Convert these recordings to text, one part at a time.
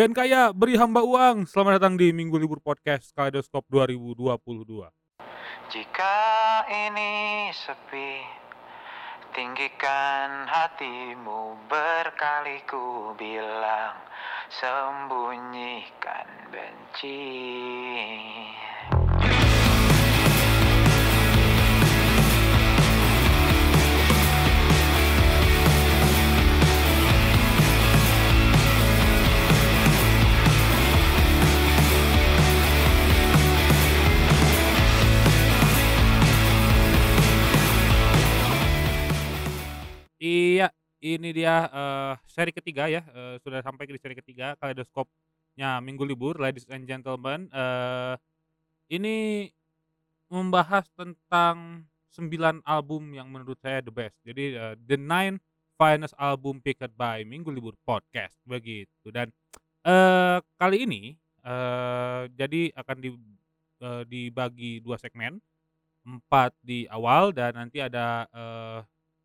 Band kaya beri hamba uang. Selamat datang di Minggu Libur Podcast Kaleidoskop 2022. Jika ini sepi, tinggikan hatimu berkali ku bilang, sembunyikan benci. Ini dia eh, seri ketiga ya. eh, sudah sampai di seri ketiga Kaleidoskopnya Minggu Libur, ladies and gentlemen. eh ini membahas tentang 9 album yang menurut saya the best. Jadi eh, the nine finest album picked by Minggu Libur Podcast begitu. Dan eh kali ini eh jadi akan di eh, dibagi dua segmen, empat di awal dan nanti ada eh,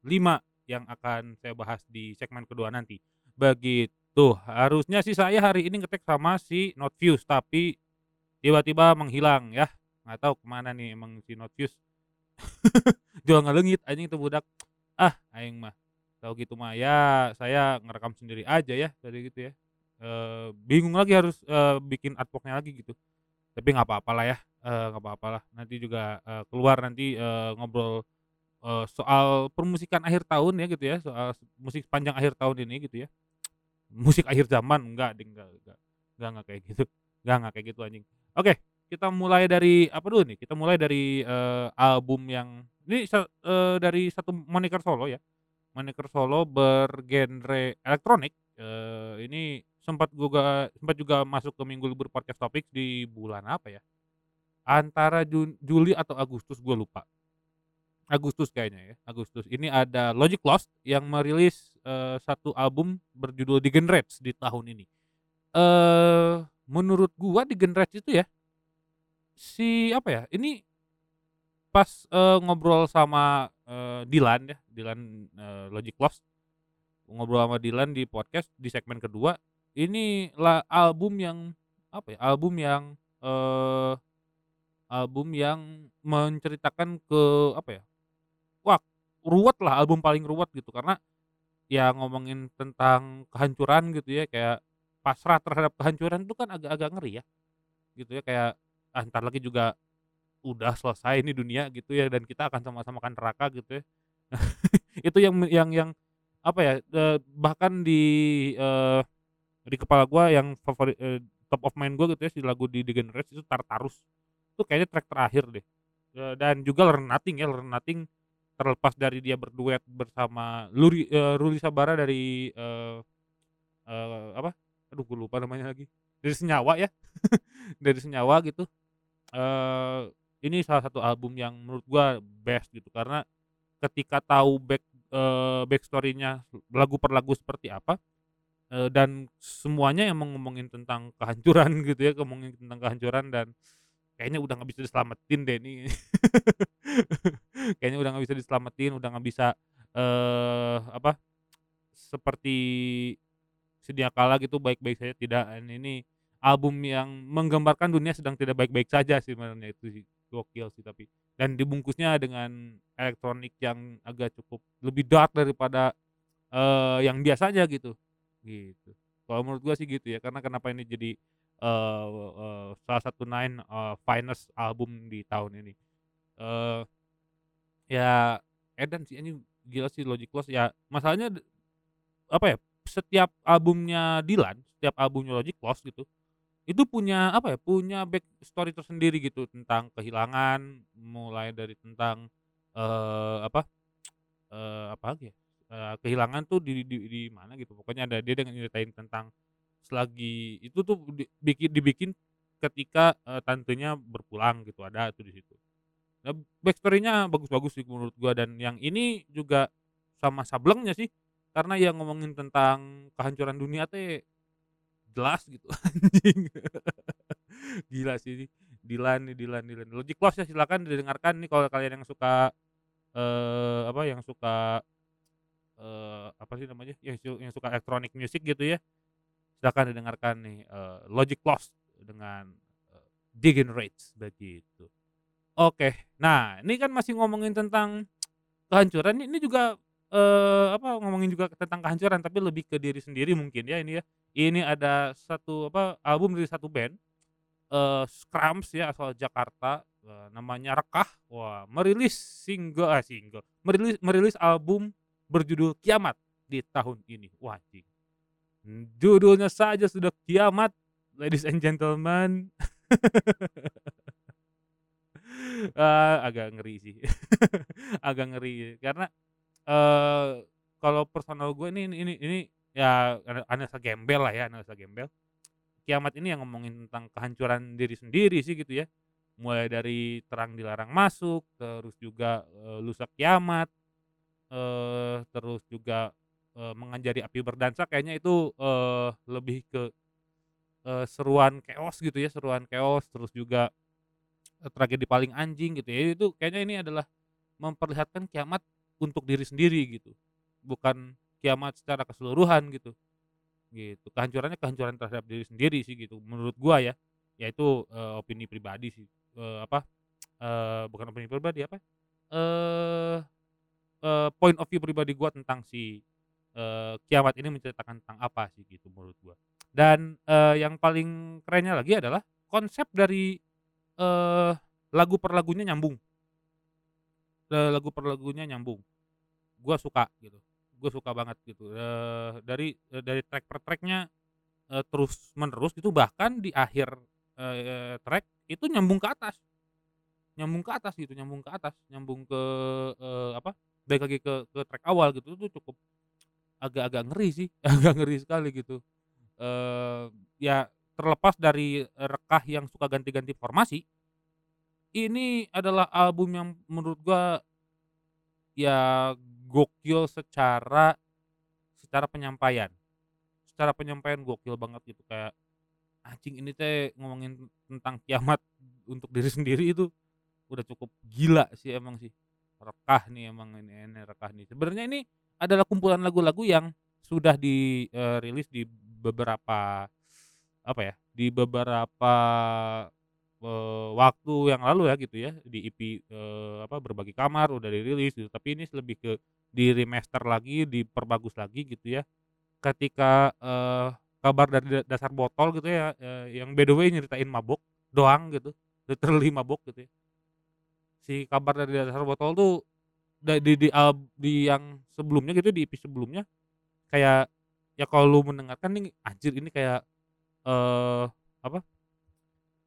lima yang akan saya bahas di segmen kedua nanti. Begitu. Harusnya sih saya hari ini ngetek sama si Notfuse tapi tiba-tiba menghilang ya. Nggak tahu ke mana nih emang si Notfuse. Jual ngelengit anjing itu budak. Ah, aing mah. Tahu gitu mah ya saya ngerekam sendiri aja ya tadi gitu ya. Eh bingung lagi harus eh, bikin artworknya lagi gitu. Tapi nggak apa-apa lah ya. Eh, nggak apa-apa lah. Nanti juga eh, keluar nanti eh, ngobrol eh, soal permusikan akhir tahun ya gitu ya, soal musik sepanjang akhir tahun ini gitu ya. Musik akhir zaman enggak ding, enggak enggak. Enggak enggak kayak gitu. Enggak enggak kayak gitu anjing. Oke, kita mulai dari apa dulu nih? Kita mulai dari eh, album yang ini eh, dari satu moniker solo ya. Moniker solo bergenre elektronik. Eh, ini sempat juga sempat juga masuk ke Minggu Libur Podcast Topics di bulan apa ya? Antara Juli atau Agustus gue lupa. Agustus kayaknya ya, Agustus. Ini ada Logic Lost yang merilis eh, satu album berjudul Degenerates di tahun ini. Eh menurut gua Degenerates itu ya si apa ya? Ini pas eh, ngobrol sama eh, Dilan ya, Dilan eh, Logic Lost ngobrol sama Dilan di podcast di segmen kedua. Ini lah album yang apa ya? Album yang eh album yang menceritakan ke apa ya? Ruwet lah album paling ruwet gitu. Karena ya ngomongin tentang kehancuran gitu ya kayak pasrah terhadap kehancuran itu kan agak-agak ngeri ya gitu ya. Kayak ah, ntar lagi juga udah selesai ini dunia gitu ya dan kita akan sama-sama kan neraka gitu ya. Itu yang yang yang apa ya eh, bahkan di eh, di kepala gua yang favorit eh, top of mind gua gitu ya si lagu di Degenerates itu Tartarus. Itu kayaknya track terakhir deh. Eh, dan juga Learn Nothing ya Learn Nothing terlepas dari dia berduet bersama Luri, eh, Ruli Sabara dari eh, eh, apa? Aduh gue lupa namanya lagi. Dari senyawa ya. Dari senyawa gitu. Eh ini salah satu album yang menurut gua best gitu. Karena ketika tahu back eh, backstorynya lagu per lagu seperti apa eh, dan semuanya emang ngomongin tentang kehancuran gitu ya ngomongin tentang kehancuran dan kayaknya udah nggak bisa diselamatin deh ini. Kayaknya udah nggak bisa diselamatin udah nggak bisa eh apa seperti sedia kala gitu baik-baik saja tidak. Ini album yang menggambarkan dunia sedang tidak baik-baik saja sih sebenarnya itu sih. Gokil sih tapi. Dan dibungkusnya dengan elektronik yang agak cukup lebih dark daripada eh yang biasanya gitu. Gitu. Kalau menurut gua sih gitu ya karena kenapa ini jadi eh, salah satu nine eh, finest album di tahun ini. Eh ya Edan sih ini gila sih Logic Lost ya masalahnya apa ya setiap albumnya Dilan setiap albumnya Logic Lost gitu itu punya apa ya punya back story tersendiri gitu tentang kehilangan mulai dari tentang eh apa eh apa lagi ya eh, kehilangan tuh di, di di mana gitu. Pokoknya ada dia dengan nyeritain tentang selagi itu tuh di- bikin dibikin ketika eh, tantenya berpulang gitu ada tuh di situ. Nah, backstorynya bagus-bagus sih menurut gua dan yang ini juga sama sablengnya sih karena yang ngomongin tentang kehancuran dunia teh jelas gitu. Anjing. Gila sih Dilan nih Dilan Dilan. Logic Lost ya silakan didengarkan nih kalau kalian yang suka eh apa yang suka eh apa sih namanya? Yang, yang suka electronic music gitu ya Silakan didengarkan nih, eee, Logic Lost dengan, eee, Degenerates begitu. Oke, nah ini kan masih ngomongin tentang kehancuran ini juga, eee, apa, ngomongin juga tentang kehancuran tapi lebih ke diri sendiri mungkin ya ini ya. Ini ada satu apa, album dari satu band, eee, Skramz ya asal Jakarta, eee, namanya Rekah. Wah merilis single eh, single, merilis merilis album berjudul Kiamat di tahun ini. Wah anjing, judulnya saja sudah kiamat, ladies and gentlemen. Eee, agak ngeri sih, agak ngeri karena, eee, kalau personal gue ini ini ini ya ana analisa gembel lah ya, analisa gembel. Kiamat ini yang ngomongin tentang kehancuran diri sendiri sih gitu ya. Mulai dari terang dilarang masuk, terus juga, eee, lusa kiamat, eee, terus juga, eee, mengakhiri api berdansa kayaknya itu, eee, lebih ke, eee, seruan keos gitu ya, seruan keos terus juga, tragedi paling anjing gitu ya, itu kayaknya ini adalah memperlihatkan kiamat untuk diri sendiri gitu, bukan kiamat secara keseluruhan gitu, gitu. Kehancurannya kehancuran terhadap diri sendiri sih gitu menurut gua ya, ya itu, eee, opini pribadi sih, eee, apa, eee, bukan opini pribadi apa, eee eee, point of view pribadi gua tentang si, eee, kiamat ini menceritakan tentang apa sih gitu menurut gua. Dan, eee, yang paling kerennya lagi adalah konsep dari, eee, lagu per lagunya nyambung. Lagu per lagunya nyambung. Gua suka gitu, gua suka banget gitu, eee, dari eee, dari track per track-nya, eee, terus menerus gitu bahkan di akhir, eee, track itu nyambung ke atas. Nyambung ke atas gitu, nyambung ke atas, nyambung ke, eee, apa, balik lagi ke ke track awal gitu, itu cukup agak-agak ngeri sih, agak ngeri sekali gitu. Eee, ya terlepas dari Rekah yang suka ganti-ganti formasi ini adalah album yang menurut gua ya gokil secara secara penyampaian. Secara penyampaian gokil banget gitu kayak, anjing ini teh ngomongin tentang kiamat untuk diri sendiri itu udah cukup gila sih emang sih. Rekah nih emang ini ini Rekah nih. Sebenarnya ini adalah kumpulan lagu-lagu yang sudah di, eee, rilis di beberapa apa ya, di beberapa, eee, waktu yang lalu ya gitu ya, di EP, eee, apa, Berbagi Kamar udah dirilis gitu, tapi ini lebih ke di-remaster lagi, diperbagus lagi gitu ya. Ketika, eee, Kabar dari Da Dasar Botol gitu ya, eee, yang by the way nyeritain mabok doang gitu, literally mabok gitu ya. Si Kabar dari Dasar Botol tuh di di alb di yang sebelumnya gitu, di EP sebelumnya kayak ya kalau lu mendengarkan nih, anjir ini kayak, eee, apa,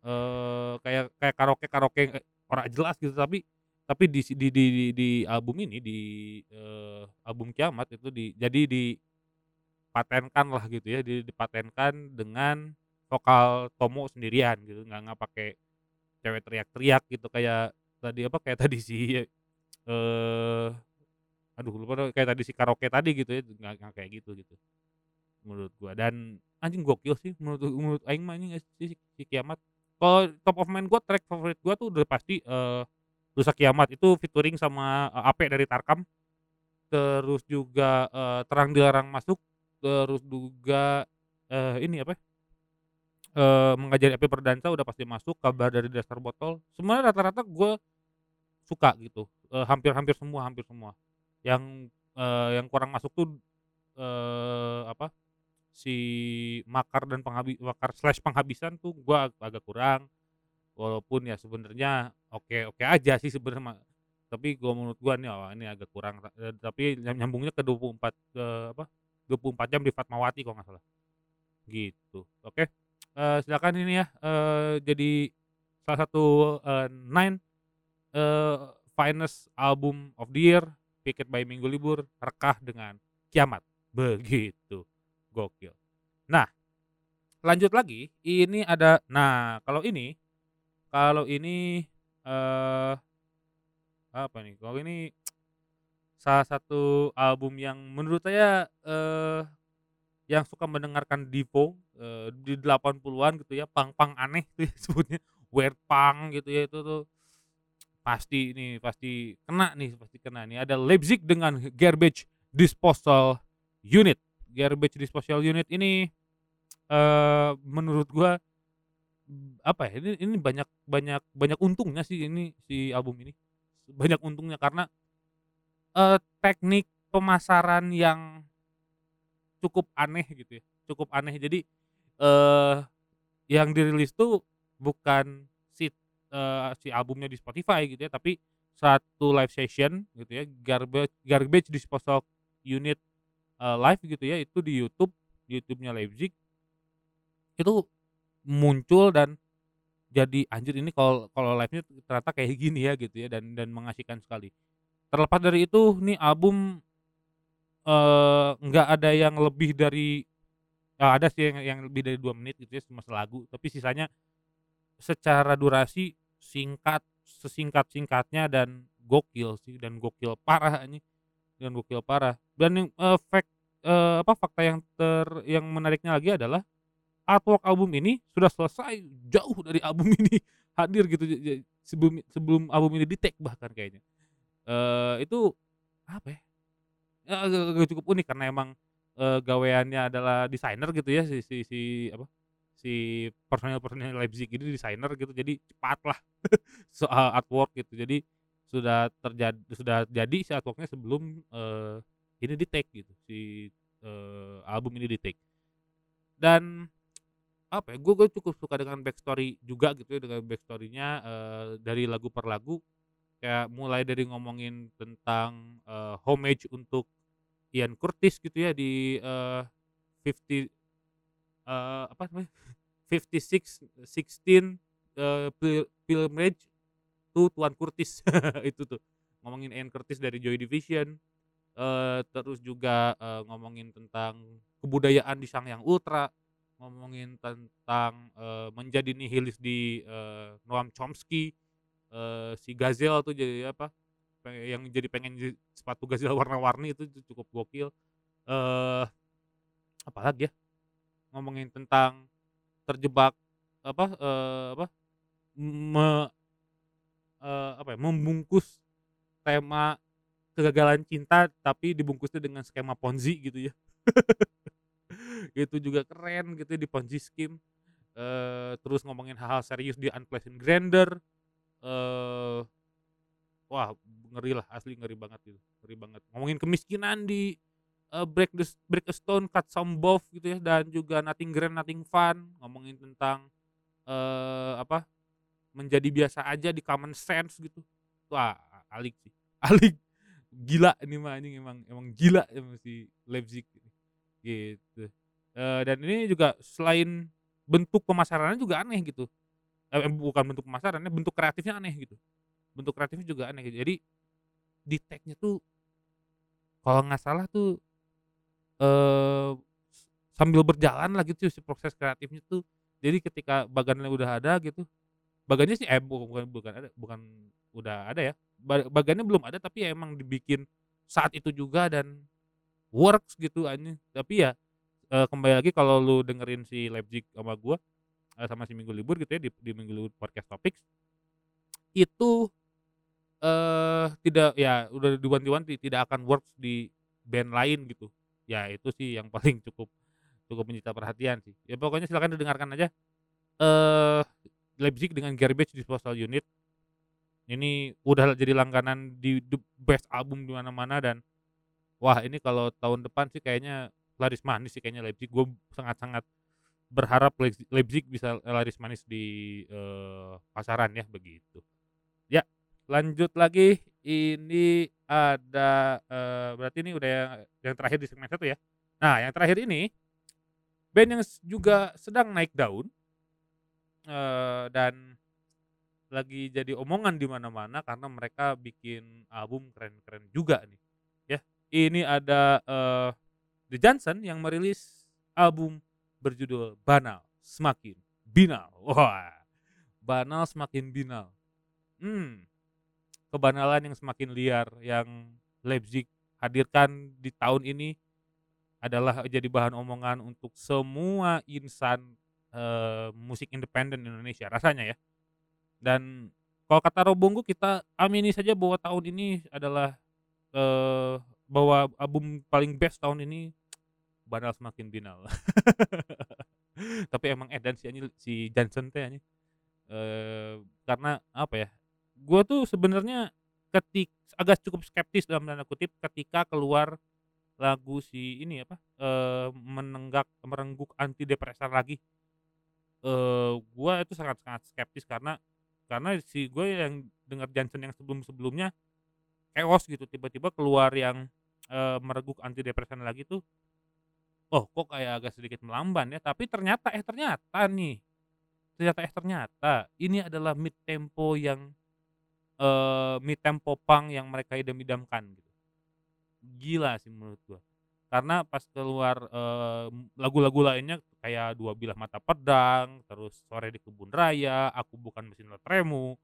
eee, kayak kayak karaoke-karaoke e ora jelas gitu, tapi tapi di di di di di album ini, di, eee, album Kiamat itu di jadi dipatenkanlah gitu ya, di dipatenkan dengan vokal Tomo sendirian gitu, nggak nggak pake cewek teriak-teriak gitu kayak tadi apa, kayak tadi si, eee, aduh lupa kayak tadi si karaoke tadi gitu ya, nggak nggak kayak gitu gitu, menurut gua. Dan anjing gokil sih menurut menurut aing mah ini si si Kiamat. Kalau top of mind gua, track favorit gua tuh udah pasti, eee, Lusa Kiamat. Itu featuring sama, eee, Ape dari Tarkam. Terus juga, eee, Terang Dilarang Masuk, terus juga, eee, ini apa, eee, Mengajari Api Berdansa udah pasti masuk, Kabar dari Dasar Botol, semuanya rata-rata gua suka gitu, eee, hampir-hampir semua hampir semua. Yang, eee, yang kurang masuk tuh, eee, apa, si Makar dan Penghabi Makar/Penghabisan tuh gua agak kurang, walaupun ya sebenarnya oke-oke aja sih sebenarnya tapi gua menurut gua nih, oh ini agak kurang, tapi nya nyambungnya ke 24 ke apa, 24 Jam di Fatmawati kalau nggak salah, gitu. Oke, eee, silakan ini ya, eee, jadi salah satu, eee, Nine, eee, finest album of the year, picked by Minggu Libur, Rekah dengan Kiamat, begitu, gokil. Nah, lanjut lagi, ini ada nah kalau ini kalau ini, eee, apa nih, kalau ini salah satu album yang menurut saya, eee, yang suka mendengarkan Divo, eee, di 80-an gitu ya, punk-punk aneh tuh ya sebutnya, weird punk gitu ya, itu tuh pasti ini, pasti kena nih, pasti kena nih. Ada Leipzig dengan Garbage Disposal Unit. Garbage Disposal Unit ini, eee, menurut gua, apa ya, ini ini banyak banyak banyak untungnya sih ini, si album ini. Banyak untungnya karena eee, teknik pemasaran yang cukup aneh gitu ya, cukup aneh. Jadi, eee, yang dirilis tuh bukan eee, si albumnya di Spotify gitu ya, tapi satu live session gitu ya, Garbe Garbage Disposal Unit, eee, live gitu ya, itu di YouTube, YouTube-nya Leipzig. Itu muncul dan jadi, "Anjir ini kalau kalau live-nya ternyata kayak gini ya," gitu ya, dan dan mengasihkan sekali. Terlepas dari itu, nih album, eee, nggak ada yang lebih dari eee, ada sih yang yang lebih dari 2 menit gitu ya, cuma selagu, tapi sisanya secara durasi singkat, sesingkat-singkatnya dan gokil sih, dan gokil parah anjing, dan gokil parah. Dan yang, eee, fact eee, apa, fakta yang ter yang menariknya lagi adalah artwork album ini sudah selesai jauh dari album ini hadir gitu, sebelum sebelum album ini di-take bahkan kayaknya. Eee, itu apa ya, agak cukup unik karena emang, eee, gaweannya adalah desainer gitu ya, si si si apa, si personil-personil Leipzig ini desainer gitu jadi cepat lah soal artwork gitu. Jadi sudah terjadi sudah jadi si artworknya sebelum uh, ini di take gitu si uh, album ini di take dan apa ya gue cukup suka dengan backstory juga gitu ya dengan backstorynya uh, dari lagu per lagu. Kayak mulai dari ngomongin tentang uh, homage untuk Ian Curtis gitu ya di uh, 50 uh, apa namanya 56 16 uh, film to tuh Tuan Curtis itu tuh ngomongin Ian Curtis dari Joy Division. Uh, terus juga uh, ngomongin tentang kebudayaan di Sang Yang Ultra ngomongin tentang uh, menjadi nihilis di uh, Noam Chomsky. Uh, si Gazelle tuh jadi apa yang jadi pengen sepatu Gazelle warna-warni itu, itu cukup gokil. Eh uh, apalagi ya? Ngomongin tentang terjebak apa, eee, apa, me eee, apa ya, membungkus tema kegagalan cinta, tapi dibungkusnya dengan skema Ponzi gitu ya. Itu juga keren gitu di Ponzi Scheme. Eee, terus ngomongin hal-hal serius di Unpleasant Grammar, eee, wah ngeri lah, asli ngeri banget gitu, ngeri banget. Ngomongin kemiskinan di, eee, Break the Break a Stone, Cut Some Bough gitu ya, dan juga Nothing Grand Nothing Fun, ngomongin tentang, eee, apa, menjadi biasa aja di Common Sense gitu. Wah, alik sih, alik. Gila ini mah anjing, emang emang gila emang si Leipzig ini, gitu. Eee, dan ini juga selain bentuk pemasarannya juga aneh gitu, eee, bukan bentuk pemasarannya, bentuk kreatifnya aneh gitu, bentuk kreatifnya juga aneh gitu. Jadi di-take-nya tuh kalau nggak salah tuh, eee, sambil berjalan lah gitu si proses kreatifnya tuh. Jadi ketika bagannya udah ada gitu, bagannya sih eh, bu bukan bukan ada bukan udah ada ya, ba bagannya belum ada tapi ya emang dibikin saat itu juga dan works gitu anjing. Tapi ya, eee, kembali lagi kalau lu dengerin si Leipzig sama gua, eee, sama si Minggu Libur gitu ya, di di Minggu Libur Podcast Topics, itu, eee, tidak ya udah diwanti-wanti tidak akan works di band lain gitu. Ya itu sih yang paling cukup cukup menyita perhatian sih. Ya pokoknya silakan didengarkan aja, eee, Leipzig dengan Garbage Disposal Unit. Ini udah jadi langganan di the best album di mana-mana dan wah ini kalau tahun depan sih kayaknya laris manis sih kayaknya Leipzig. Gua sangat-sangat berharap Leipzi Leipzig bisa laris manis di, eee, pasaran ya, begitu. Ya, lanjut lagi, ini ada, eee, berarti ini udah yang yang terakhir di segmen 1 ya. Nah, yang terakhir ini, band yang juga sedang naik daun, eee, dan lagi jadi omongan di mana-mana karena mereka bikin album keren-keren juga nih, ya. Ini ada, eee, The Johnson yang merilis album berjudul Banal Semakin Binal. Wah, banal semakin binal. Mmm, kebanalan yang semakin liar yang Leipzig hadirkan di tahun ini adalah jadi bahan omongan untuk semua insan, eee, musik independen Indonesia rasanya ya. Dan kalau kata Robonggo kita amini saja bahwa tahun ini adalah, eee, bahwa album paling best tahun ini Banal Semakin Binal. Tapi emang edan sih anjing si Johnson teh. Eee, karena apa ya, gua tuh sebenarnya ketik agak cukup skeptis dalam tanda kutip ketika keluar lagu si ini apa, eee, menenggak merengguk antidepresan lagi. Eee, gua itu sangat-sangat skeptis karena karena si gue yang denger Johnson yang sebelum-sebelumnya chaos gitu, tiba-tiba keluar yang, eee, merengguk antidepresan lagi tuh, oh kok kayak agak sedikit melamban ya, tapi ternyata eh ternyata nih, ternyata eh ternyata ini adalah mid tempo yang, eee, mid tempo punk yang mereka idam-idamkan gitu. Gila sih menurut gua. Karena pas keluar, mmm, lagu-lagu lainnya kayak Dua Bilah Mata Pedang, terus Sore di Kebun Raya, Aku Bukan Mesin Bateraimu,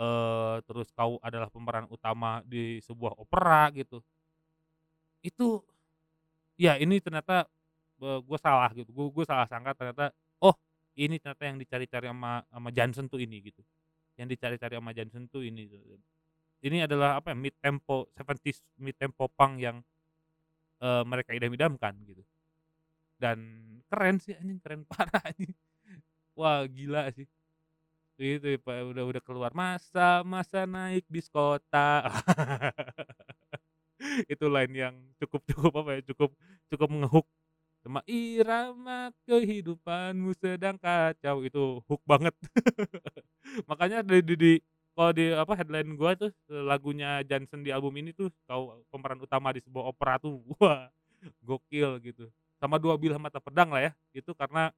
eee, terus Kau Adalah Pemeran Utama di Sebuah Opera gitu. Itu ya ini ternyata, eee, gua salah gitu, gua gua salah sangka ternyata, oh ini ternyata yang dicari-cari sama sama Johnson tuh ini gitu, yang dicari-cari sama Johnson tuh ini. Ini adalah apa ya, mid tempo 70s mid tempo punk yang, eee, mereka idam-idamkan gitu. Dan keren sih anjing, keren parah anjing. Wah gila sih. Itu udah udah keluar, "Masa-masa naik bis kota." Itu line yang cukup cukup apa ya, cukup cukup nge-hook. Sama irama kehidupanmu sedang kacau, itu hook banget. Makanya di di di kalau di apa, headline gua tuh, lagunya Johnson di album ini tuh, Kau Pemeran Utama di Sebuah Opera tuh, wah gokil gitu. Sama Dua Bilah Mata Pedang lah ya, itu karena,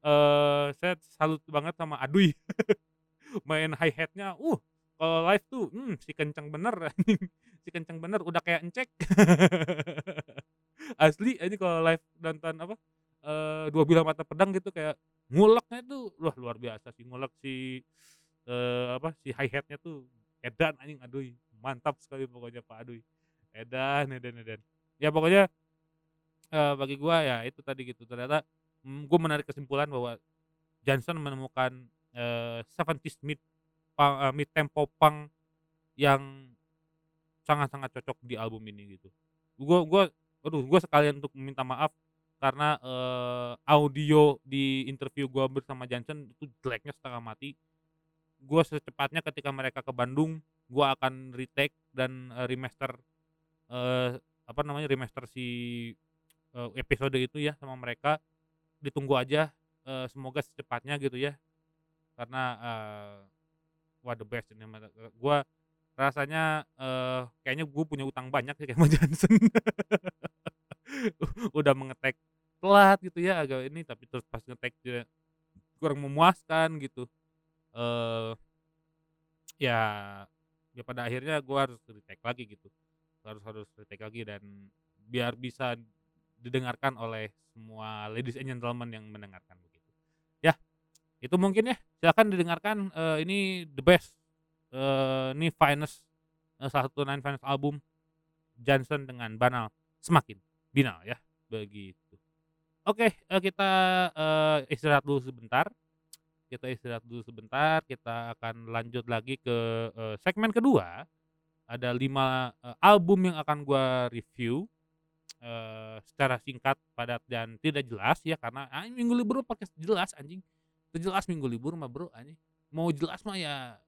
eee, saya salut banget sama Aduy. Main hi-hat-nya, uh, kalau live tuh, mmm, si kenceng bener si kenceng bener udah kayak encek. Asli anjing kalau live nonton apa, eee, Dua Bilah Mata Pedang gitu kayak nguleknya tuh, wah luar biasa sih, ngulek si, eee, apa, si hi-hat-nya tuh edan anjing, Aduy, mantap sekali pokoknya Pak Aduy. Edan edan edan. Ya pokoknya, eee, bagi gua ya itu tadi gitu, ternyata, mmm, gua menarik kesimpulan bahwa Johnson menemukan, eee, 70s mid eee, mid tempo punk yang sangat-sangat cocok di album ini gitu. Gua gua aduh gua sekalian untuk minta maaf karena, eee, audio di interview gua bersama Johnson itu jeleknya setengah mati. Gua secepatnya ketika mereka ke Bandung, gua akan retake dan, eee, remaster, eee, apa namanya, remaster si, eee, episode itu ya sama mereka. Ditunggu aja, eee, semoga secepatnya gitu ya. Karena, eee, wah the best ini eee, gua rasanya, eee, kayaknya gua punya utang banyak sih sama Johnson. Udah me-nge-take telat gitu ya, agak ini, tapi terus pas nge-take dia kurang memuaskan gitu. Eee, ya ya pada akhirnya gua harus retake lagi gitu, harus harus retake lagi dan biar bisa didengarkan oleh semua ladies and gentlemen yang mendengarkan. Yah, itu mungkin ya, silakan didengarkan, eee, ini the best, eee, ini finest, eee, 129 finest album Johnson dengan Banal, Semakin Binal ya, begitu. Oke, eee, kita, eee, istirahat dulu sebentar, kita istirahat dulu sebentar, kita akan lanjut lagi ke, eee, segmen kedua. Ada 5, eee, album yang akan gua review, secara singkat, padat, dan tidak jelas ya, karena ah, minggu libur pakai jelas anjing, jelas minggu libur mah Bro anjing. Mau jelas mah ya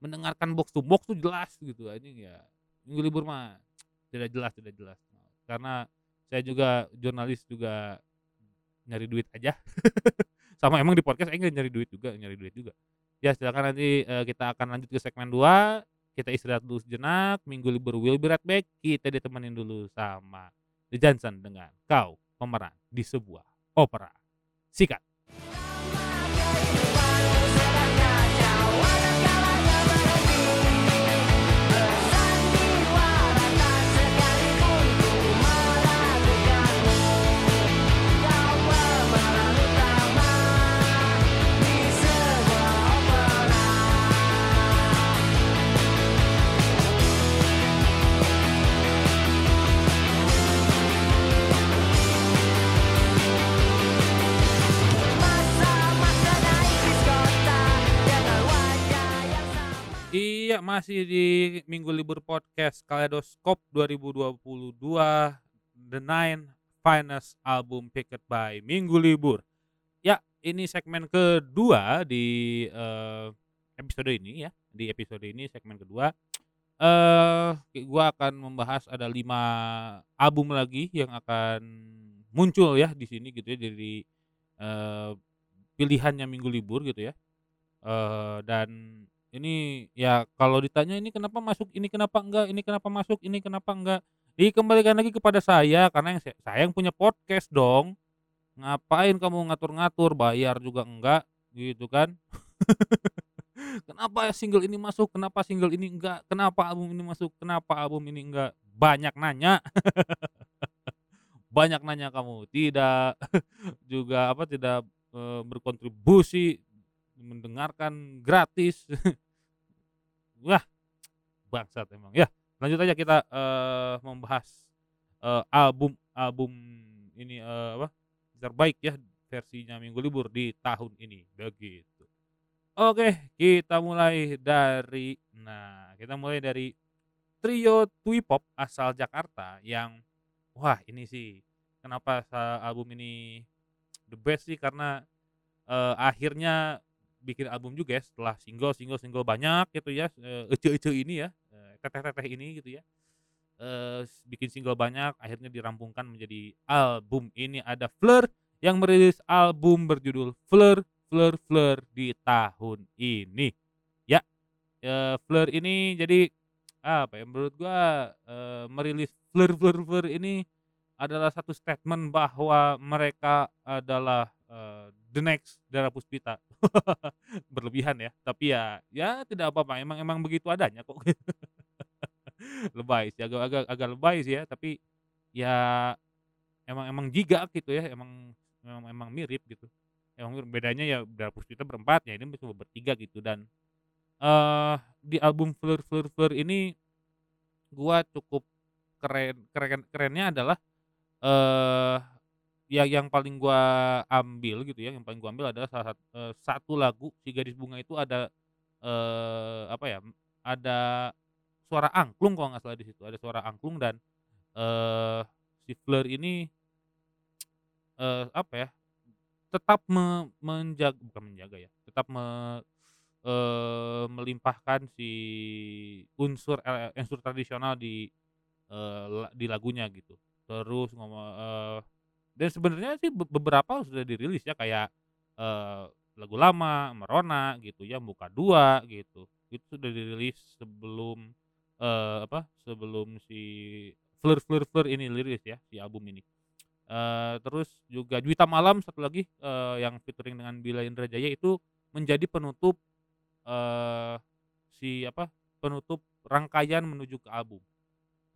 mendengarkan box to box tuh jelas gitu anjing ya, minggu libur mah tidak jelas tidak jelas. Karena saya juga jurnalis juga nyari duit aja. Sama emang di podcast aing nyari duit juga nyari duit juga. Ya silakan nanti, eee, kita akan lanjut ke segmen 2, kita istirahat dulu sejenak, minggu libur will be right back, kita ditemenin dulu sama The Johnson dengan Kau Pemeran di Sebuah Opera. Sikat. Iya, masih di minggu libur podcast Kaleidoskop 2022, The Nine Finest Album Picked by Minggu Libur. Ya, ini segmen kedua di, eee, episode ini ya, di episode ini segmen kedua, eee, gua akan membahas ada 5 album lagi yang akan muncul ya di sini gitu ya dari, eee, pilihannya minggu libur gitu ya, eee, dan ini ya kalau ditanya ini kenapa masuk, ini kenapa enggak, ini kenapa masuk, ini kenapa enggak, dikembalikan lagi kepada saya karena yang se saya yang punya podcast dong. Ngapain kamu ngatur-ngatur, bayar juga enggak, gitu kan. Kenapa single ini masuk, kenapa single ini enggak, kenapa album ini masuk, kenapa album ini enggak, banyak nanya. Banyak nanya kamu, tidak juga apa, tidak, eee, berkontribusi, mendengarkan gratis. Wah, bangsat emang. Ya, lanjut aja kita, eee, membahas, eee, album-album ini, eee, apa, terbaik ya versinya minggu libur di tahun ini, begitu. Oke, kita mulai dari nah, kita mulai dari trio Twee Pop asal Jakarta yang wah ini sih kenapa album ini the best sih karena, eee, akhirnya bikin album juga ya setelah single single single banyak gitu ya, eee, ece-ece ini ya, eee, teteh-teteh ini gitu ya. Eee, bikin single banyak akhirnya dirampungkan menjadi album. Ini ada Fleur yang merilis album berjudul Fleur Fleur Fleur di tahun ini. Ya, Fleur ini jadi apa ya, menurut gua, merilis Fleur Fleur Fleur ini adalah satu statement bahwa mereka adalah, the next Dara Puspita. Berlebihan ya, tapi ya ya tidak apa-apa emang emang begitu adanya kok. Lebay sih, agak agak agak lebay sih ya, tapi ya emang emang jigak gitu ya, emang memang emang mirip gitu. Emang bedanya ya Dara Puspita berempat, ya ini cuma bertiga gitu dan, eee, di album Fleur Fleur Fleur ini gua cukup keren keren kerennya adalah, eee, ya yang paling gua ambil gitu ya, yang paling gua ambil adalah salah sat eee, satu lagu Si Gadis Bunga itu ada, eee, apa ya, ada suara angklung kalau nggak salah di situ, ada suara angklung dan, eee, si Fleur ini eee, apa ya, tetap me menjag bukan menjaga ya, tetap me eee, melimpahkan si unsur ele unsur tradisional di, la di lagunya gitu. Terus ngomo eee, dan sebenarnya sih be beberapa sudah dirilis ya kayak, eee, lagu lama, Merona gitu ya, Muka Dua gitu, itu sudah dirilis sebelum, eee, apa, sebelum si Fleur Fleur Fleur ini rilis ya, si album ini. Eee, terus juga Juwita Malam satu lagi, eee, yang featuring dengan Billa Indrajaya itu menjadi penutup, eee, si apa, penutup rangkaian menuju ke album.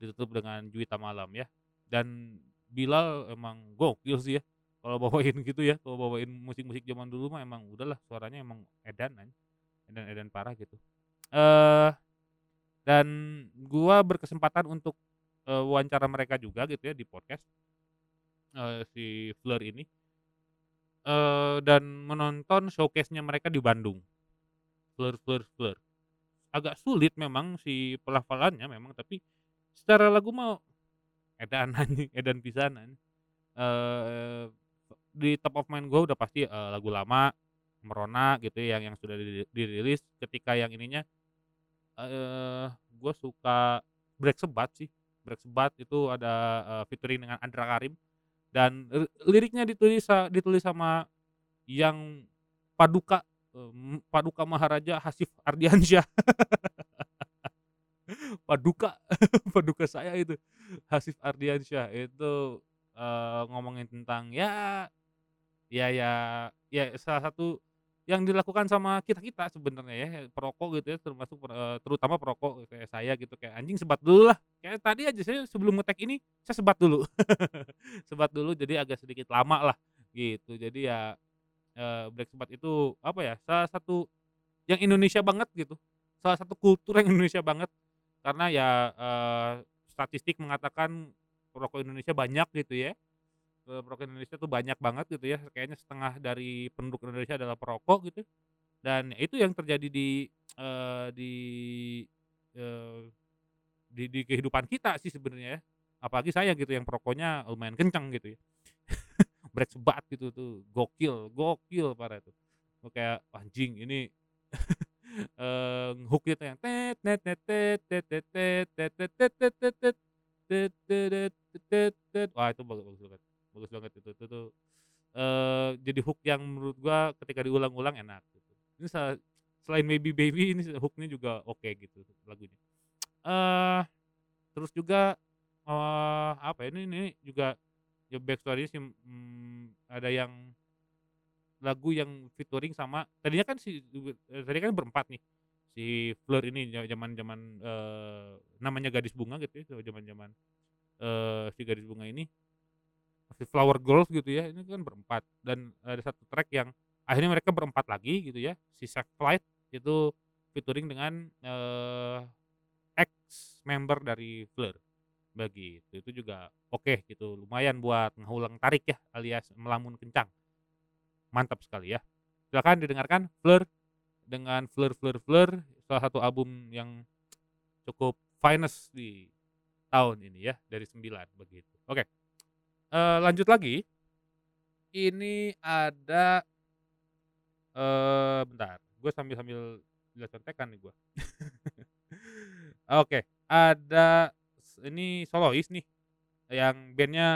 Ditutup dengan Juwita Malam ya, dan Billa emang gokil sih ya, kalau bawain gitu ya, kalau bawain musik-musik zaman dulu mah emang udahlah suaranya emang edan aja, edan-edan parah gitu. Eee, dan gua berkesempatan untuk, eee, wawancara mereka juga gitu ya di podcast. Eee, si Fleur ini. Eee, dan menonton showcase-nya mereka di Bandung. Fleur Fleur Fleur. Agak sulit memang si pelafalannya memang, tapi secara lagu mah edan anjing, edan pisanan. Eee, di top of mind gua udah pasti, eee, lagu lama, Merona gitu ya yang yang sudah di dirilis, ketika yang ininya, eee, gua suka Black Sabbath sih, Black Sabbath itu ada, eee, featuring dengan Andra Karim dan li liriknya ditulis ditulis sama yang Paduka, mmm, Paduka Maharaja Hasif Arddiansyah. Paduka, paduka saya itu, Hasif Arddiansyah itu, eee, ngomongin tentang ya ya ya ya salah satu yang dilakukan sama kita-kita sebenarnya ya, perokok gitu ya, termasuk per terutama perokok kayak saya gitu, kayak, "Anjing sebat dulu lah," kayak tadi aja saya sebelum nge-tag ini, saya sebat dulu. Sebat dulu jadi agak sedikit lama lah, gitu. Jadi ya, Black Sabbath itu apa ya, salah satu yang Indonesia banget gitu, salah satu kultur yang Indonesia banget. Karena ya, eee, statistik mengatakan perokok Indonesia banyak gitu ya, eee, perokok Indonesia tuh banyak banget gitu ya, kayaknya setengah dari penduduk Indonesia adalah perokok gitu, dan itu yang terjadi di, eee, di, eee, di di kehidupan kita sih sebenarnya ya, apalagi saya gitu yang perokoknya lumayan kenceng gitu ya. Black Sabbath gitu tuh, gokil gokil parah tuh. Gue kayak, "Anjing ini" hook-nya tuh yang wah itu bagus bagus banget bagus banget itu itu tuh, jadi hook yang menurut gua ketika diulang-ulang enak gitu. Ini selain Maybe Baby ini hook-nya juga oke gitu lagunya. Eee, terus juga, eee, apa ya, ini ini juga ya backstory-nya sih, mmm, ada yang lagu yang featuring sama tadinya kan si eee, tadi kan berempat nih, si Fleur ini ja zaman-zaman, eee, namanya Gadis Bunga gitu ya, zaman-zaman, eee, si Gadis Bunga ini, si Flower Girls gitu ya, ini kan berempat dan ada satu track yang akhirnya mereka berempat lagi gitu ya, si Sack Flight itu featuring dengan, eee, ex member dari Fleur, begitu. Itu juga oke gitu, lumayan buat ngeulang tarik ya, alias melamun kencang. Mantap sekali ya. Silakan didengarkan Fleur dengan Fleur Fleur Fleur, salah satu album yang cukup finest di tahun ini ya, dari 9 begitu. Oke, eee, lanjut lagi, ini ada eee, bentar, gue sambil sambil lihat contekan nih gua. Oke, ada s ini solois nih, yang band-nya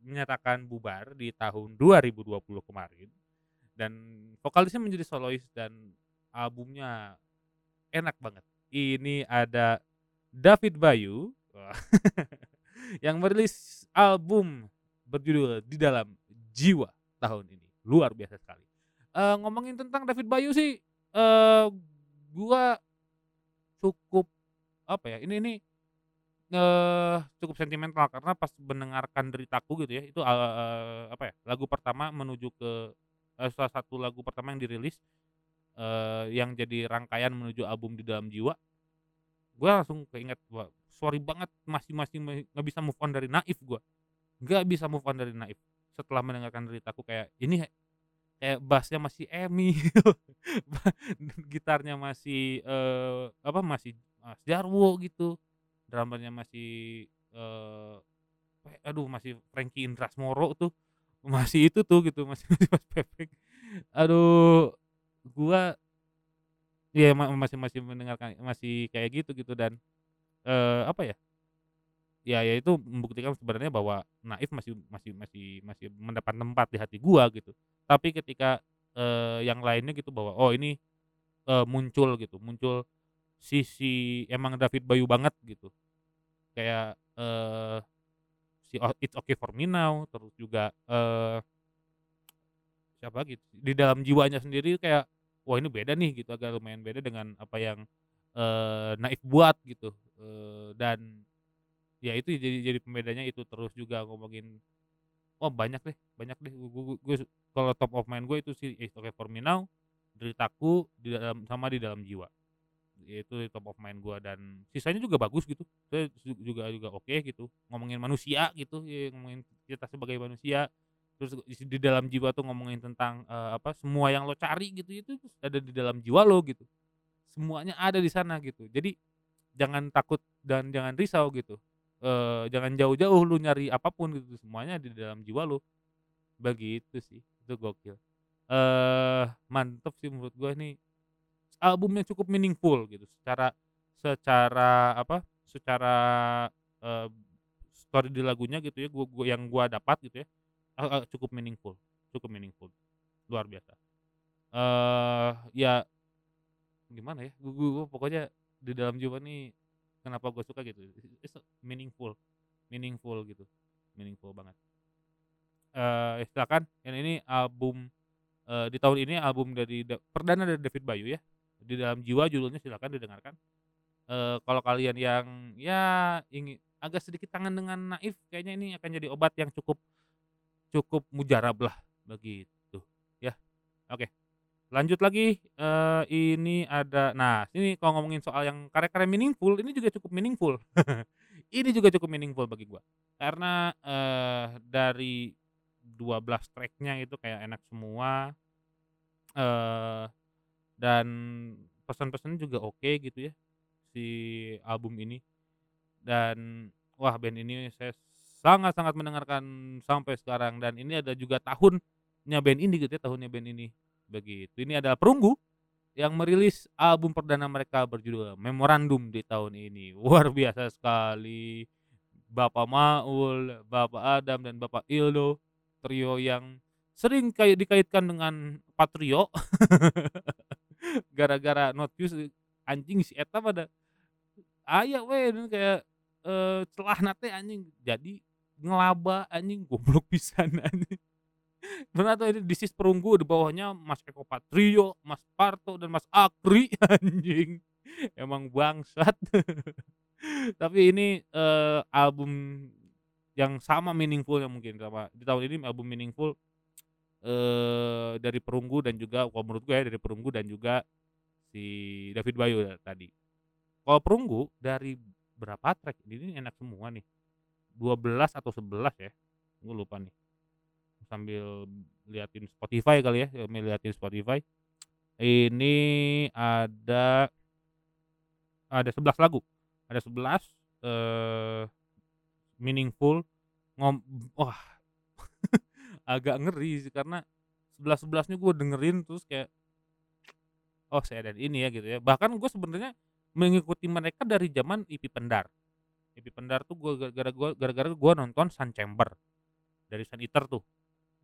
menyatakan bubar di tahun 2020 kemarin, dan vokalisnya menjadi solois dan albumnya enak banget. Ini ada David Bayu, yang merilis album berjudul Di Dalam Jiwa tahun ini, luar biasa sekali. Eee, ngomongin tentang David Bayu sih, eee, gua cukup apa ya, ini ini, eee, cukup sentimental karena pas mendengarkan Deritaku gitu ya, itu, eee, apa ya, lagu pertama menuju ke eee, salah satu lagu pertama yang dirilis, eee, yang jadi rangkaian menuju album Di Dalam Jiwa. Gua langsung keinget, wah sorry banget masih masih nggak bisa move on dari Naif gua, nggak bisa move on dari Naif. Setelah mendengarkan Deritaku kayak ini kayak bass-nya masih gitu, gitarnya masih, eee, apa, masih Mas Jarwo gitu, drummer-nya masih, pe aduh masih Franky Indrasmoro tuh, masih itu tuh gitu, masih Mas Pepeng. Aduh, gua ya ma masih masih mendengarkan masih kayak gitu gitu dan, eee, apa ya ya ya itu membuktikan sebenarnya bahwa Naif masih masih masih masih mendapat tempat di hati gua gitu. Tapi ketika, eee, yang lainnya gitu bahwa, oh ini, eee, muncul gitu, muncul sisi emang David Bayu banget gitu. Kayak, eee, si It's Okay For Me Now, terus juga, eee siapa lagi, Di Dalam Jiwanya sendiri kayak, wah ini beda nih gitu, agak lumayan beda dengan apa yang, eee, Naif buat gitu, eee, dan ya itu jadi jadi pembedanya itu, terus juga ngomongin oh banyak deh banyak deh, gu gu gue kalau top of mind gue itu sih It's Okay For Me Now, Deritaku, di dalam sama Di Dalam Jiwa. Itu top of mind gua dan sisanya juga bagus gitu, saya ju juga juga oke gitu, ngomongin manusia gitu, ya ngomongin kita sebagai manusia, terus Di Dalam Jiwa tuh ngomongin tentang, eee, apa, semua yang lo cari gitu, itu ada di dalam jiwa lo gitu. Semuanya ada di sana gitu. Jadi jangan takut dan jangan risau gitu, eee, jangan jauh-jauh lu nyari apa pun gitu, semuanya di dalam jiwa lu. Begitu sih, itu gokil. Eee, mantep sih menurut gua nih, album yang cukup meaningful gitu, secara secara apa, secara, eee, story di lagunya gitu ya, gua gua yang gua dapat gitu ya, e e cukup meaningful cukup meaningful, luar biasa. Eee, ya gimana ya, gu gu gua pokoknya Di Dalam Jiwa nih kenapa gua suka gitu, it's meaningful meaningful gitu, meaningful banget. Eee, silakan, yang ini album, eee, di tahun ini album dari da perdana dari David Bayu ya, Di Dalam Jiwa judulnya silakan didengarkan. Eee, kalau kalian yang ya ingi agak sedikit kangen dengan Naif, kayaknya ini akan jadi obat yang cukup cukup mujarab lah, begitu, ya. Oke, lanjut lagi, eee, ini ada nah ini kalau ngomongin soal yang karya-karya meaningful, ini juga cukup meaningful. Ini juga cukup meaningful bagi gua, karena, eee, dari 12 track-nya itu kayak enak semua, eee, dan pesan-pesannya juga oke gitu ya, si album ini. Dan wah band ini saya sangat-sangat mendengarkan sampai sekarang dan ini ada juga tahunnya band ini gitu ya, tahunnya band ini, begitu. Ini adalah Perunggu yang merilis album perdana mereka berjudul Memorandum di tahun ini. Luar biasa sekali. Bapak Maul, Bapak Adam, dan Bapak Ildo, trio yang sering kayak dikaitkan dengan Patrio. Gara-gara Notius anjing si eta pada aya we kayak, eee, celahna teh anjing jadi ngelaba anjing goblok pisan anjing. Bener tuh ini This is Perunggu di bawahnya Mas Eko Patrio, Mas Parto, dan Mas Akri anjing. Emang bangsat. Tapi ini, eee, album yang sama meaningful-nya mungkin sama di tahun ini album meaningful, eee, dari Perunggu dan juga kalau menurut gue ya dari Perunggu dan juga si David Bayu ya tadi. Kalau Perunggu dari berapa track ini enak semua nih, 12 atau 11 ya, gue lupa nih. Sambil liatin Spotify kali ya, sambil liatin Spotify. Ini ada ada 11 lagu, ada 11, eee, meaningful ngom wah agak ngeri sih karena 11-11-nya gue dengerin terus kayak oh seedan ini ya gitu ya. Bahkan gue sebenarnya mengikuti mereka dari zaman IP Pendar. IP Pendar tuh gue gara-gara gue gara-gara gue nonton Sun Chamber dari Sun Eater tuh.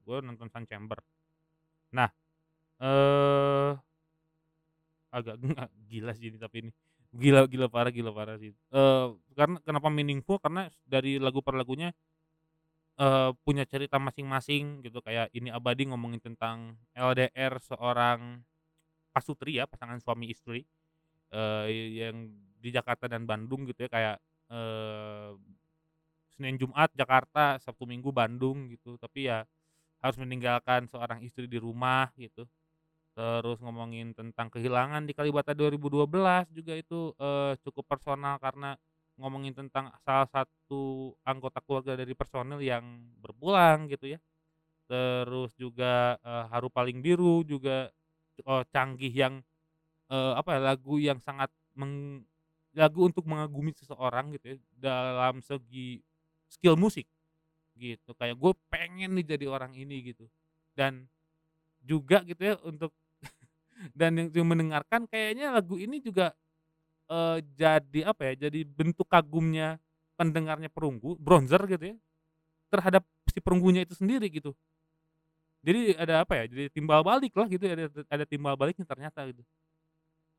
Gue nonton Sun Chamber. Nah, eee agak gila sih ini tapi ini. Gila gila parah gila parah sih. Eee, karena kenapa meaningful karena dari lagu per lagunya, eee, punya cerita masing-masing gitu kayak Ini Abadi ngomongin tentang LDR seorang pasutri ya, pasangan suami istri, eee, yang di Jakarta dan Bandung gitu ya kayak, eee, Senin Jumat Jakarta, Sabtu Minggu Bandung gitu, tapi ya harus meninggalkan seorang istri di rumah gitu. Terus ngomongin tentang kehilangan di Kalibata 2012 juga itu, eee, cukup personal karena ngomongin tentang salah satu anggota keluarga dari personil yang berpulang gitu ya. Terus juga, eee, Haru Paling Biru juga, eee, canggih yang, eee, apa ya, lagu yang sangat meng lagu untuk mengagumi seseorang gitu ya dalam segi skill musik gitu. Kayak gue pengen nih jadi orang ini gitu. Dan juga gitu ya untuk dan yang mendengarkan kayaknya lagu ini juga, eee, jadi apa ya, jadi bentuk kagumnya pendengarnya Perunggu, Bronzer gitu ya, terhadap si Perunggunya itu sendiri gitu. Jadi ada apa ya, jadi timbal balik lah gitu ya, ada ada timbal baliknya ternyata gitu.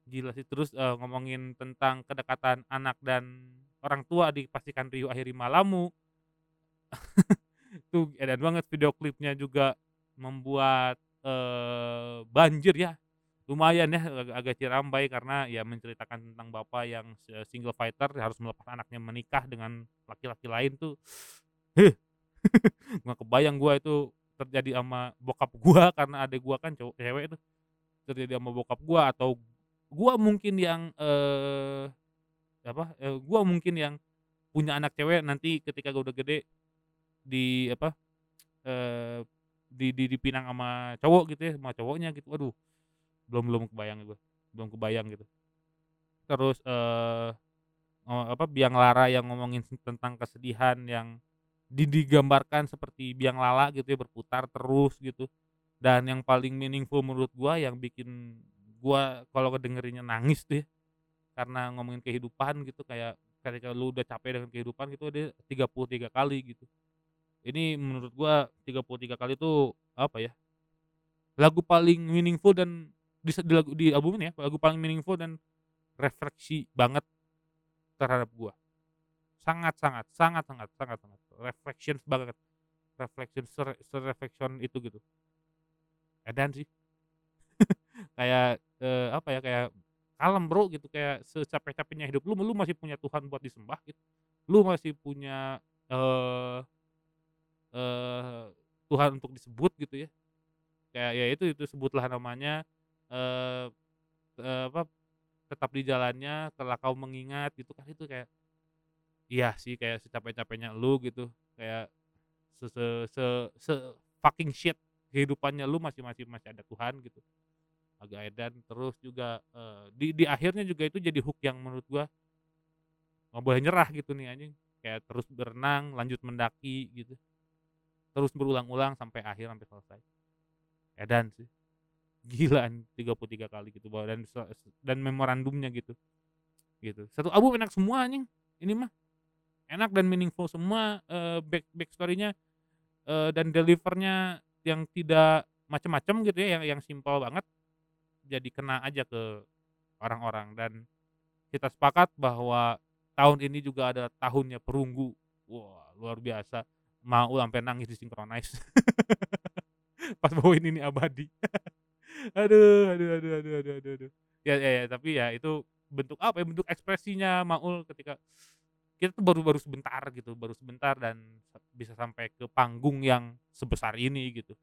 Gila sih terus, eee, ngomongin tentang kedekatan anak dan orang tua di Pastikan Riuh Akhiri Malamu. Itu edan banget video klipnya juga membuat, eee, banjir ya. Lumayan ya agak agak Cirambai karena ya menceritakan tentang bapak yang single fighter harus melepas anaknya menikah dengan laki-laki lain tuh, nggak kebayang gua itu terjadi sama bokap gua karena adek gua kan cowok cewek tuh, terjadi sama bokap gua atau gua mungkin yang, eee, apa, eee, gua mungkin yang punya anak cewek nanti ketika gua udah gede di apa, eee, di di dipinang sama cowok gitu ya, sama cowoknya gitu, waduh belum belum kebayang gue, belum kebayang gitu. Terus, eee, eee, apa, Biang Lara yang ngomongin tentang kesedihan yang di digambarkan seperti biang lala gitu ya, berputar terus gitu. Dan yang paling meaningful menurut gua yang bikin gua kalau ngedengerinnya nangis tuh ya, karena ngomongin kehidupan gitu kayak ketika lu udah capek dengan kehidupan gitu dia 33 kali gitu. Ini menurut gua 33 kali itu apa ya, lagu paling meaningful dan di di lagu di album ini ya, lagu paling meaningful dan refleksi banget terhadap gua. Sangat sangat sangat sangat sangat sangat reflections banget, reflection sere sereflection itu gitu. Edan sih. Kayak, eee, apa ya, kayak kalem Bro gitu, kayak secapek-capeknya hidup lu, lu masih punya Tuhan buat disembah gitu. Lu masih punya, eee eee, Tuhan untuk disebut gitu ya. Kayak ya itu itu sebutlah namanya, eee eee, apa, tetap di jalannya setelah kau mengingat gitu kan, itu kayak iya sih kayak secapek-capeknya lu gitu, kayak se se se se-fucking shit kehidupannya lu masih masih masih ada Tuhan gitu. Agak edan, terus juga, eee, di di akhirnya juga itu jadi hook yang menurut gua nggak boleh nyerah gitu nih anjing, kayak terus berenang, lanjut mendaki gitu. Terus berulang-ulang sampai akhir, sampai selesai. Edan sih. Gila an 33 kali gitu dan dan memorandumnya gitu. Gitu. Satu album enak semua anjing, ini mah. Enak dan meaningful semua, eee, back backstory-nya, eee, dan deliver-nya yang tidak macem-macem gitu ya, yang yang simpel banget. Jadi kena aja ke orang-orang dan kita sepakat bahwa tahun ini juga ada tahunnya perunggu. Wah, luar biasa. Maul sampai nangis di-synchronize. Pas bawain Ini Abadi. Aduh aduh aduh aduh aduh aduh aduh. Ya ya ya, tapi ya itu bentuk apa ya, bentuk ekspresinya Maul ketika kita tuh baru baru sebentar gitu, baru sebentar dan bisa sampai ke panggung yang sebesar ini gitu.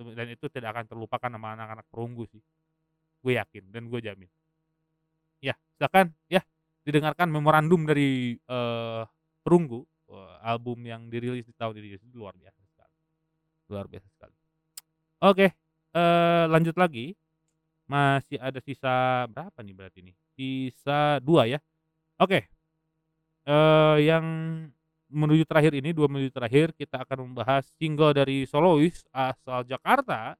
Dan itu tidak akan terlupakan sama anak-anak perunggu sih. Gue yakin dan gue jamin. Ya, silakan ya didengarkan memorandum dari, eee, Perunggu, eee, album yang dirilis di tahun ini, luar biasa sekali. Luar biasa sekali. Oke, eee, lanjut lagi. Masih ada sisa berapa nih berarti nih? Sisa 2 ya. Oke. Eee, yang menuju terakhir ini, 2 menuju terakhir kita akan membahas single dari solois asal Jakarta,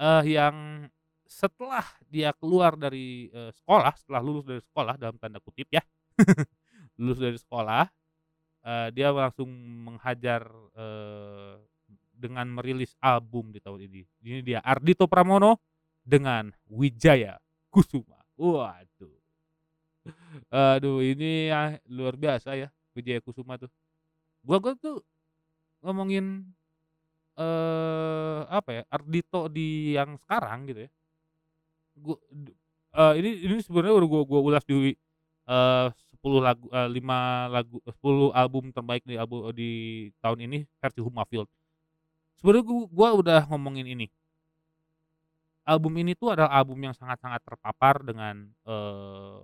eee, yang setelah dia keluar dari, sekolah, setelah lulus dari sekolah dalam tanda kutip ya, lulus dari sekolah, dia langsung menghajar, dengan merilis album di tahun ini. Ini dia Ardhito Pramono dengan Wijaya Kusuma. Waduh. Aduh ini ya luar biasa ya, Wijaya Kusuma tuh. Gua gua tuh ngomongin, eee, apa ya, Ardhito di yang sekarang gitu ya. Gu du eee, ini ini sebenarnya udah gua gua ulas di, eee, 10 lagu eee, 5 lagu eee, 10 album terbaik di albu di tahun ini versi Humafield. Sebenarnya gu gua udah ngomongin ini. Album ini tuh adalah album yang sangat-sangat terpapar dengan, eee,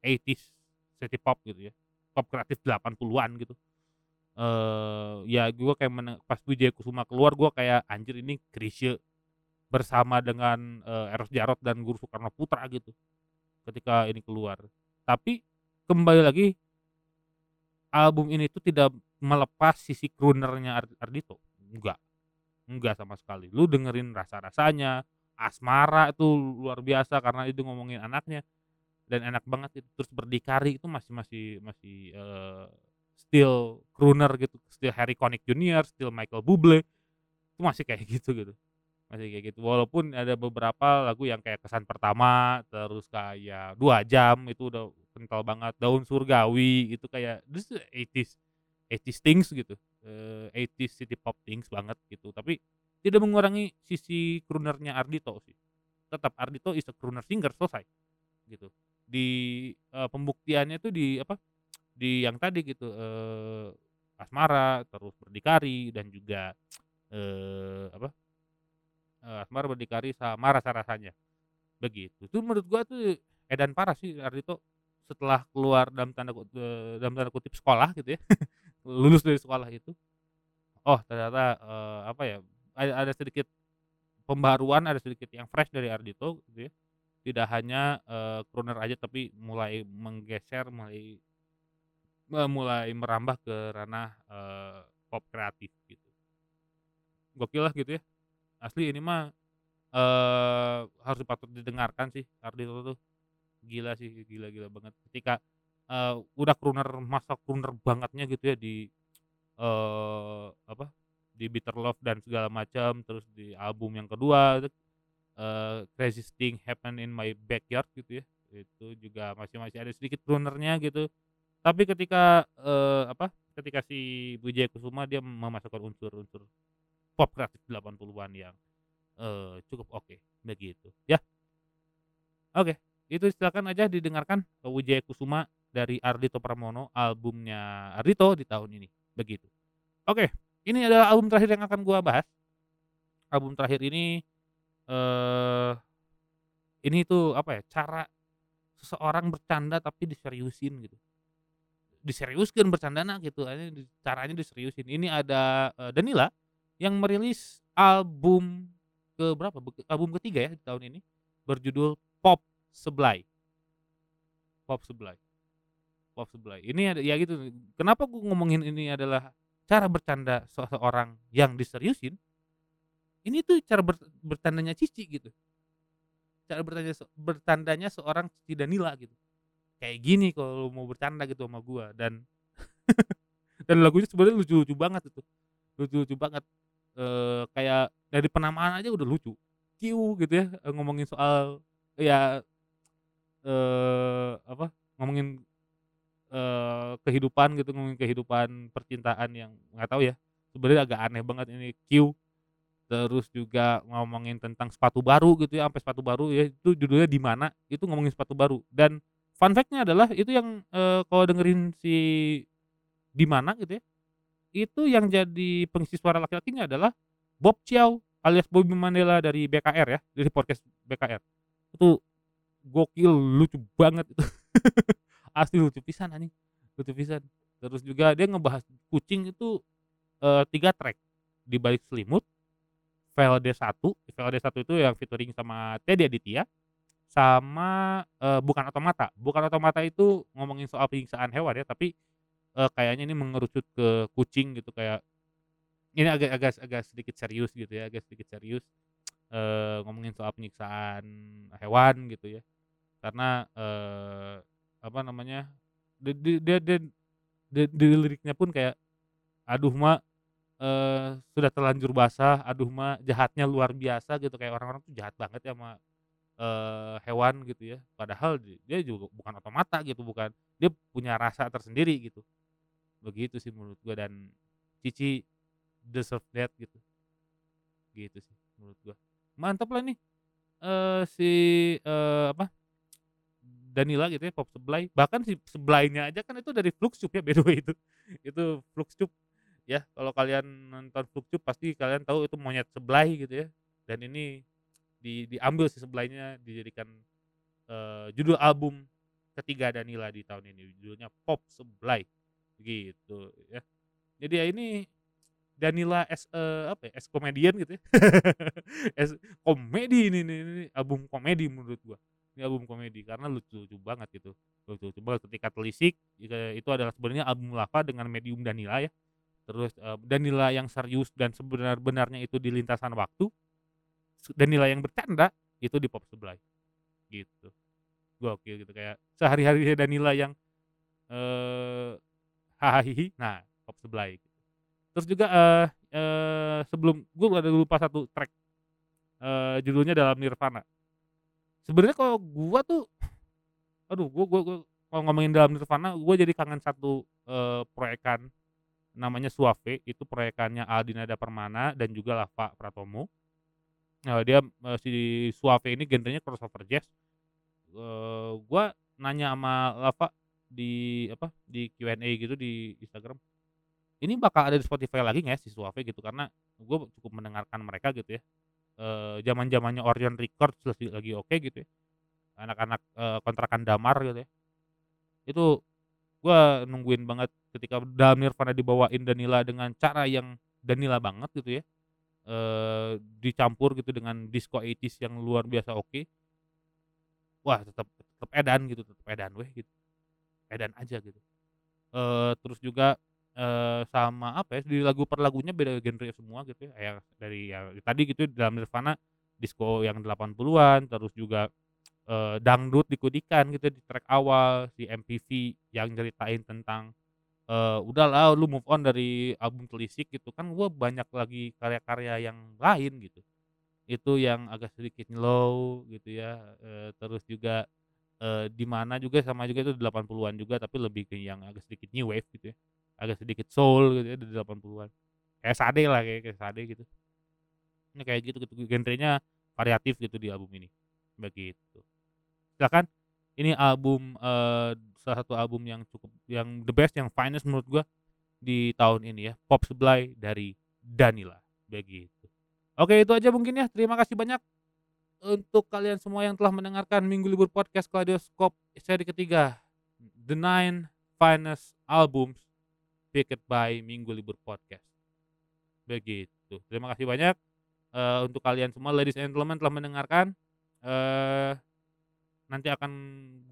80s city pop gitu ya, pop kreatif 80-an gitu. Eee, ya gua kayak mene pas Wijaya Kusuma keluar gua kayak, "Anjir ini Chrisye bersama dengan, eee, Eros Djarot dan Guru Soekarnoputra," gitu, ketika ini keluar. Tapi kembali lagi album ini tuh tidak melepas sisi crooner-nya Ard Ardhito, enggak. Enggak sama sekali. Lu dengerin Rasa-rasanya, Asmara itu luar biasa karena itu ngomongin anaknya dan enak banget itu. Terus Berdikari itu masih masih masih, eee, still crooner gitu, still Harry Connick Jr, still Michael Bublé, itu masih kayak gitu gitu, masih kayak gitu. Walaupun ada beberapa lagu yang kayak Kesan Pertama, terus kayak 2 Jam itu udah kental banget, Daun Surgawi itu kayak this is 80s 80s things gitu, eee, 80s city pop things banget gitu. Tapi tidak mengurangi sisi crooner-nya Ardhito sih. Tetap Ardhito is a crooner singer, selesai, gitu. Di, eee, pembuktiannya tuh di apa, di yang tadi gitu, eee, Asmara, terus Berdikari dan juga, eee, apa, eee, Asmara, Berdikari, sama Rasa-rasanya, begitu. Itu menurut gua tuh edan parah sih Ardhito setelah keluar dalam tanda dalam tanda kutip "sekolah" gitu ya, lulus dari sekolah itu. Oh ternyata, eee, apa ya, ada ada sedikit pembaruan, ada sedikit yang fresh dari Ardhito gitu ya. Tidak hanya, eee, crooner aja tapi mulai menggeser, mulai me mulai merambah ke ranah, eee, pop kreatif gitu. Gokil lah gitu ya. Asli ini mah, eee, harus patut didengarkan sih Ardhito tuh. Gila sih, gila gila banget. Ketika, eee, udah crooner masa crooner bangetnya gitu ya di, eee, apa, di Bitter Love dan segala macam, terus di album yang kedua eee, Craziest Thing Happened in My Backyard gitu ya, itu juga masih masih ada sedikit crooner-nya gitu. Tapi ketika, eee, apa, ketika si Wijaya Kusuma dia memasukkan unsur-unsur pop kreatif 80-an yang, eee, cukup oke, begitu, ya. Oke, itu silakan aja didengarkan, eee, Wijaya Kusuma dari Ardhito Pramono, albumnya Ardhito di tahun ini, begitu. Oke, ini adalah album terakhir yang akan gua bahas. Album terakhir ini, eee, ini tuh apa ya, cara seseorang bercanda tapi diseriusin gitu. Diseriuskeun bercandana gitu, akhirnya di caranya diseriusin. Ini ada, eee, Danila yang merilis album ke berapa, be album ketiga ya di tahun ini, berjudul Pop Seblay. Pop Seblay. Pop Supply. Ini ada ya gitu, kenapa gue ngomongin ini adalah cara bercanda seseorang yang diseriusin, ini tuh cara ber bercandanya Cici gitu. Cara bertanya se bercandanya seorang Cici Danila gitu. Kayak gini kalau mau bercanda gitu sama gua dan dan lagunya sebenarnya lucu-lucu banget itu, lucu-lucu banget, eee, kayak dari penamaan aja udah lucu, Q gitu ya, ngomongin soal ya, eee, apa, ngomongin, eee, kehidupan gitu, ngomongin kehidupan percintaan yang nggak tahu ya, sebenarnya agak aneh banget ini Q. Terus juga ngomongin tentang sepatu baru gitu ya, sampai sepatu baru ya, itu judulnya "Di Mana", itu ngomongin sepatu baru dan fun fact-nya adalah itu yang, eee, kalau dengerin si Di Mana gitu ya, itu yang jadi pengisi suara laki-lakinya adalah Bob Chow alias Bobby Mandela dari BKR ya, dari podcast BKR. Itu gokil, lucu banget itu. Asli lucu pisan anjing, lucu pisan. Terus juga dia ngebahas kucing itu, eee, 3 track, Di Balik Selimut, VLD-1, VLD-1 itu yang featuring sama Teddy Aditya, sama, eee, Bukan Otomata. Bukan Otomata itu ngomongin soal penyiksaan hewan ya, tapi, eee, kayaknya ini mengerucut ke kucing gitu, kayak ini agak agak agak sedikit serius gitu ya, agak sedikit serius, eee, ngomongin soal penyiksaan hewan gitu ya. Karena, eee, apa namanya, di di dia dia di liriknya pun kayak, "Aduh Mak, eee, sudah terlanjur basah, aduh Mak, jahatnya luar biasa," gitu, kayak orang-orang tuh jahat banget ya sama, eee, hewan gitu ya. Padahal di dia juga bukan otomata gitu, bukan dia punya rasa tersendiri gitu. Begitu sih menurut gua dan Cici deserve that gitu. Gitu sih menurut gua. Mantap lah nih, eee, si, eee, apa, Danila gitu ya, Pop Supply, bahkan si Supply-nya aja kan itu dari Fluxcube ya by the way itu. Itu Fluxcube ya, kalau kalian nonton Fluxcube pasti kalian tahu itu monyet Supply gitu ya, dan ini di diambil si Supply-nya dijadikan, eee, judul album ketiga Danila di tahun ini, judulnya Pop Supply, gitu ya. Jadi ya ini Danila as a apa ya, as comedian gitu ya, as komedi ini nih ini album komedi menurut gua. Ini album komedi karena lucu-lucu banget gitu, lucu-lucu banget ketika telisik, itu adalah sebenarnya album lava dengan medium Danila ya. Terus, eee, Danila yang serius dan sebenar-benarnya itu di lintasan waktu, s Danila yang bercanda itu di Pop Supply, gitu. Gokil gitu, kayak sehari-harinya Danila yang, eee, haha hihi, nah Pop Supply. Terus juga, eee eee, sebelum gua ada lupa satu track, eee, judulnya Dalam Nirvana. Sebenarnya kalau gua tuh, aduh gua gua gua kalau ngomongin Dalam Nirvana, gua jadi kangen satu, eee, proyekan namanya Suave, itu proyekannya Aldi Nada Permana dan juga Lava Pratomo. Eee, dia, eee, si Suave ini genrenya crossover jazz. Eee, gua nanya sama Lava di apa, di Q&A gitu di Instagram, "Ini bakal ada di Spotify lagi nggak ya si Suave?" Gitu, karena gua cukup mendengarkan mereka gitu ya, eee, zaman-zamannya Orion Records lagi lagi oke gitu ya, anak-anak, eee, kontrakan Damar gitu ya. Itu gua nungguin banget ketika Dalam Nirvana dibawain Danila dengan cara yang Danila banget gitu ya, eee, dicampur gitu dengan disco 80s yang luar biasa oke. Wah tetep tetep edan gitu, tetep edan weh gitu, edan aja gitu. Eee, terus juga, eee, sama apa ya, di lagu per lagunya beda genre semua gitu ya, kayak dari ya tadi gitu Dalam Nirvana disco yang 80-an, terus juga, eee, dangdut dikudikan gitu di track awal, si MPV yang nyeritain tentang, eee, "Udahlah lu move on dari album Telisik," gitu kan, gua banyak lagi karya-karya yang lain gitu. Itu yang agak sedikit slow gitu ya, eee, terus juga, eee, Di Mana juga sama juga itu 80-an juga, tapi lebih ke yang agak sedikit new wave gitu ya, agak sedikit soul gitu ya di 80-an. Kayak Sade lah, kayak kayak Sade gitu. Ini kayak gitu gitu, genrenya variatif gitu di album ini, begitu. Silakan, ini album, eee, salah satu album yang cukup yang the best, yang finest menurut gua di tahun ini ya, Pop Supply dari Danila, begitu. Oke itu aja mungkin ya, terima kasih banyak untuk kalian semua yang telah mendengarkan Minggu Libur Podcast Kaleidoskop seri ketiga, The Nine Finest Albums Picked by Minggu Libur Podcast. Begitu, terima kasih banyak, eee, untuk kalian semua ladies and gentlemen telah mendengarkan, eee, nanti akan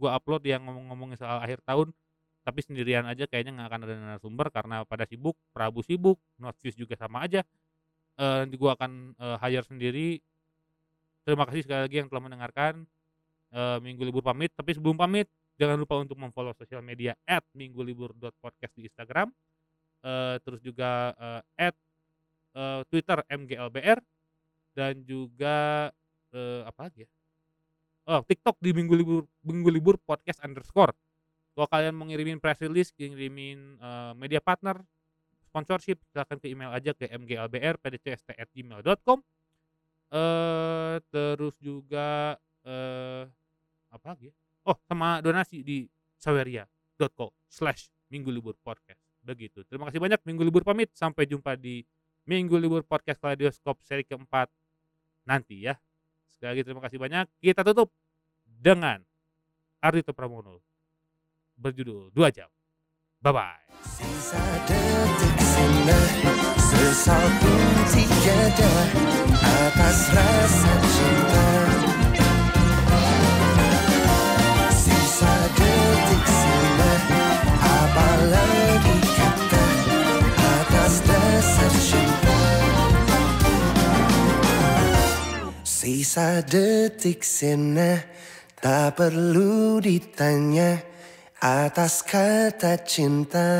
gua upload yang ngomong-ngomongin soal akhir tahun, Tapi sendirian aja kayaknya nggak akan ada narasumber karena pada sibuk, Prabu sibuk, Notfuse juga sama aja. Eee, nanti gua akan, eee, hire sendiri. Terima kasih sekali lagi yang telah mendengarkan. Eee, Minggu Libur pamit, tapi sebelum pamit jangan lupa untuk mem-follow sosial media @minggulibur.podcast di Instagram, eee, terus juga, eee, at, eee, Twitter MGLBR dan juga, eee, apalagi ya? Oh, TikTok di Minggu Libur Minggu Libur Podcast underscore. Kalau kalian mau ngirimin press release, ngirimin, eee, media partner, sponsorship, silakan ke email aja ke mglbr@pdcst@gmail.com. Eee, terus juga, eee, apalagi ya? Oh, sama donasi di saweria.co/minggulibur podcast, begitu. Terima kasih banyak, Minggu Libur pamit, sampai jumpa di Minggu Libur Podcast Kaleidoskop seri keempat nanti ya. Sekali lagi terima kasih banyak. Kita tutup dengan Ardhito Pramono berjudul 2 Jam. Bye-bye. Sisa detik tiada Atas rasa cinta Sisa detik Sisa detik sinar Tak perlu ditanya atas kata cinta.